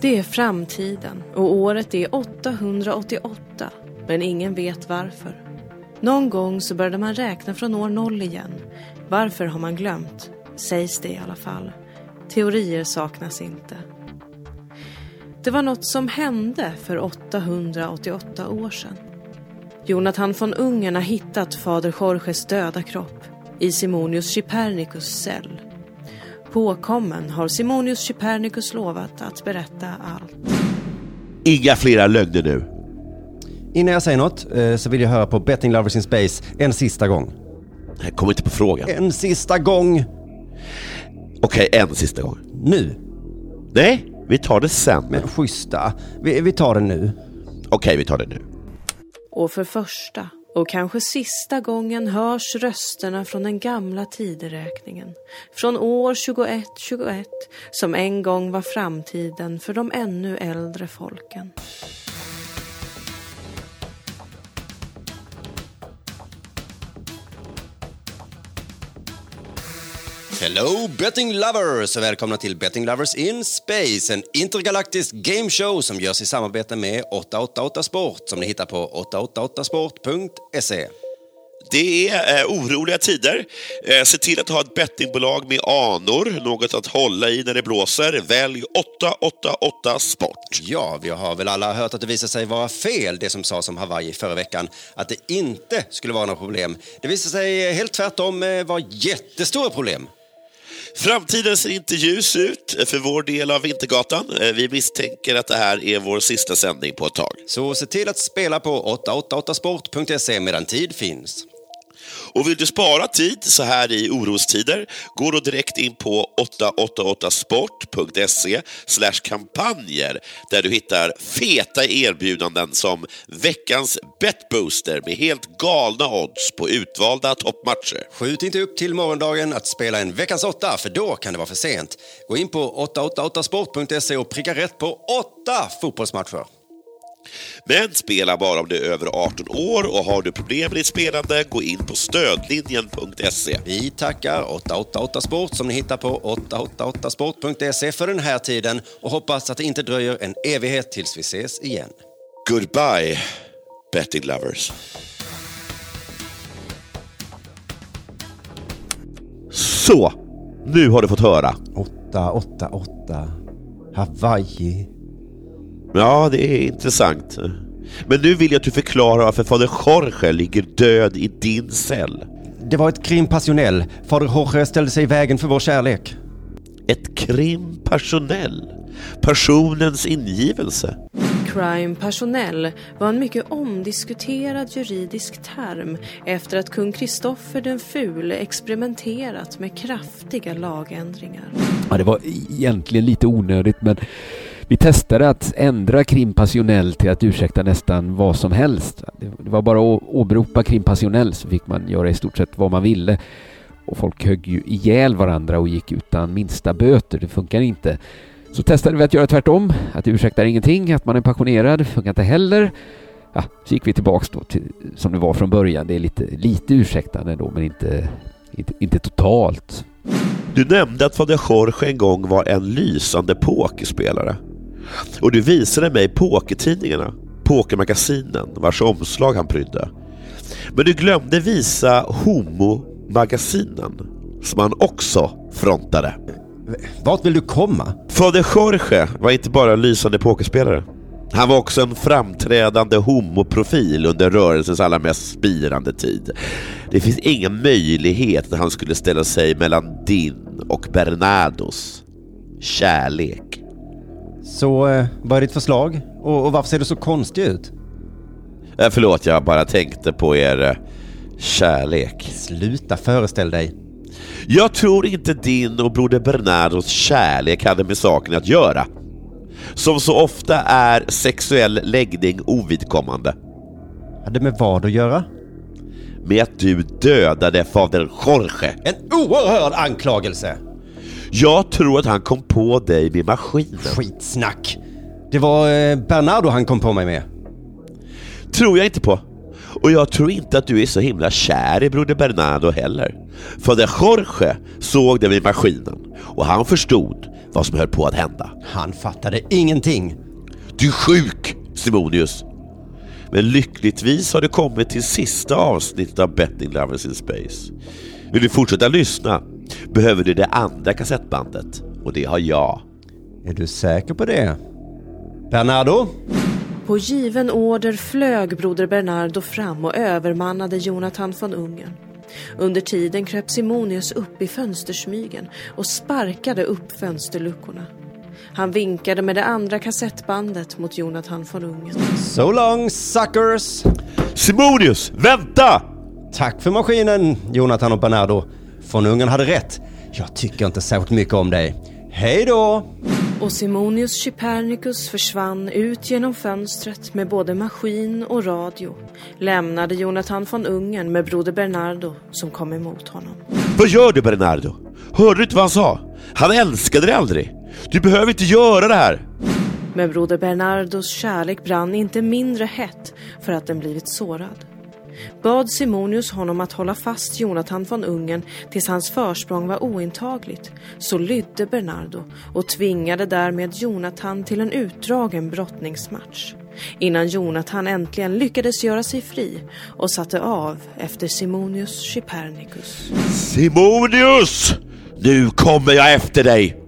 Det är framtiden och året är 888 men ingen vet varför. Någon gång så började man räkna från år noll igen. Varför har man glömt? Sägs det i alla fall. Teorier saknas inte. Det var något som hände för 888 år sedan. Jonathan von Ungern har hittat fader Jorges döda kropp i Simonius Chypernicus cell. Påkommen har Simonius Chypernicus lovat att berätta allt. Inga flera lögner nu. Innan jag säger något eh, så vill jag höra på Betting Lovers in Space en sista gång. Jag kommer inte på frågan. En sista gång! Okej, en sista gång. Nu! Nej, vi tar det sen. Men schyssta. Vi, vi tar det nu. Okej, vi tar det nu. Och för första och kanske sista gången hörs rösterna från den gamla tideräkningen. Från år 2121 som en gång var framtiden för de ännu äldre folken. Hello betting lovers och välkomna till Betting Lovers in Space, en intergalaktisk gameshow som görs i samarbete med 888 Sport som ni hittar på 888sport.se. Det är eh, oroliga tider. Eh, se till att ha ett bettingbolag med anor, något att hålla i när det blåser. Välj 888 Sport. Ja, vi har väl alla hört att det visar sig vara fel, det som sades om Hawaii förra veckan, att det inte skulle vara några problem. Det visar sig helt tvärtom eh, vara jättestora problem. Framtiden ser inte ljus ut för vår del av Vintergatan. Eh, vi misstänker att det här är vår sista sändning på ett tag. Så se till att spela på 888sport.se medan tid finns. Och vill du spara tid så här i orostider, gå då direkt in på 888sport.se kampanjer där du hittar feta erbjudanden som veckans betbooster med helt galna odds på utvalda toppmatcher. Skjut inte upp till morgondagen att spela en veckans åtta, för då kan det vara för sent. Gå in på 888sport.se och pricka rätt på åtta fotbollsmatcher. Men spela bara om du är över 18 år och har du problem med ditt spelande, gå in på stödlinjen.se. Vi tackar 888 Sport som ni hittar på 888sport.se för den här tiden och hoppas att det inte dröjer en evighet tills vi ses igen. Goodbye, betting lovers. Så, nu har du fått höra. 888 Hawaii. Ja, det är intressant. Men nu vill jag att du förklarar varför fader Jorge ligger död i din cell. Det var ett krim passionell. Fader Jorge ställde sig i vägen för vår kärlek. Ett krim personell. Personens ingivelse. Crime personell var en mycket omdiskuterad juridisk term efter att kung Kristoffer den fule experimenterat med kraftiga lagändringar. Ja, det var egentligen lite onödigt men vi testade att ändra krim passionell till att ursäkta nästan vad som helst. Det var bara att åberopa krim passionell så fick man göra i stort sett vad man ville. Och folk högg ju ihjäl varandra och gick utan minsta böter. Det funkar inte. Så testade vi att göra tvärtom. Att det ursäktar ingenting, att man är passionerad, funkar inte heller. Ja, så gick vi tillbaks då till som det var från början. Det är lite, lite ursäktande då men inte, inte, inte totalt. Du nämnde att fader Jorge en gång var en lysande pokerspelare. Och du visade mig pokertidningarna, pokermagasinen, vars omslag han prydde. Men du glömde visa Homo-magasinen, som han också frontade. Vart vill du komma? Fader Jorge var inte bara en lysande pokerspelare. Han var också en framträdande homoprofil under rörelsens allra mest spirande tid. Det finns ingen möjlighet att han skulle ställa sig mellan din och Bernardos kärlek. Så eh, vad är ditt förslag? Och, och varför ser du så konstig ut? Eh, förlåt, jag bara tänkte på er eh, kärlek. Sluta föreställ dig. Jag tror inte din och broder Bernardos kärlek hade med saken att göra. Som så ofta är sexuell läggning ovidkommande. Hade med vad att göra? Med att du dödade fader Jorge. En oerhörd anklagelse! Jag tror att han kom på dig med maskinen. Skitsnack! Det var eh, Bernardo han kom på mig med. Tror jag inte på. Och jag tror inte att du är så himla kär i broder Bernardo heller. Fader Jorge såg det med maskinen och han förstod vad som höll på att hända. Han fattade ingenting. Du är sjuk, Simonius. Men lyckligtvis har det kommit till sista avsnittet av Betting Lovers in Space. Vill du fortsätta lyssna behöver du det andra kassettbandet och det har jag. Är du säker på det? Bernardo? På given order flög broder Bernardo fram och övermannade Jonathan von Ungern. Under tiden kröp Simonius upp i fönstersmygen och sparkade upp fönsterluckorna. Han vinkade med det andra kassettbandet mot Jonathan von Ungern. So long suckers! Simonius, vänta! Tack för maskinen, Jonathan och Bernardo. Von Ungern hade rätt. Jag tycker inte särskilt mycket om dig. Hej då! Och Simonius Chypernicus försvann ut genom fönstret med både maskin och radio. Lämnade Jonathan von Ungern med broder Bernardo som kom emot honom. Vad gör du Bernardo? Hörde du inte vad han sa? Han älskade dig aldrig. Du behöver inte göra det här. Men broder Bernardos kärlek brann inte mindre hett för att den blivit sårad. Bad Simonius honom att hålla fast Jonathan von Ungern tills hans försprång var ointagligt, så lydde Bernardo och tvingade därmed Jonathan till en utdragen brottningsmatch. Innan Jonathan äntligen lyckades göra sig fri och satte av efter Simonius Chypernicus. Simonius! Nu kommer jag efter dig!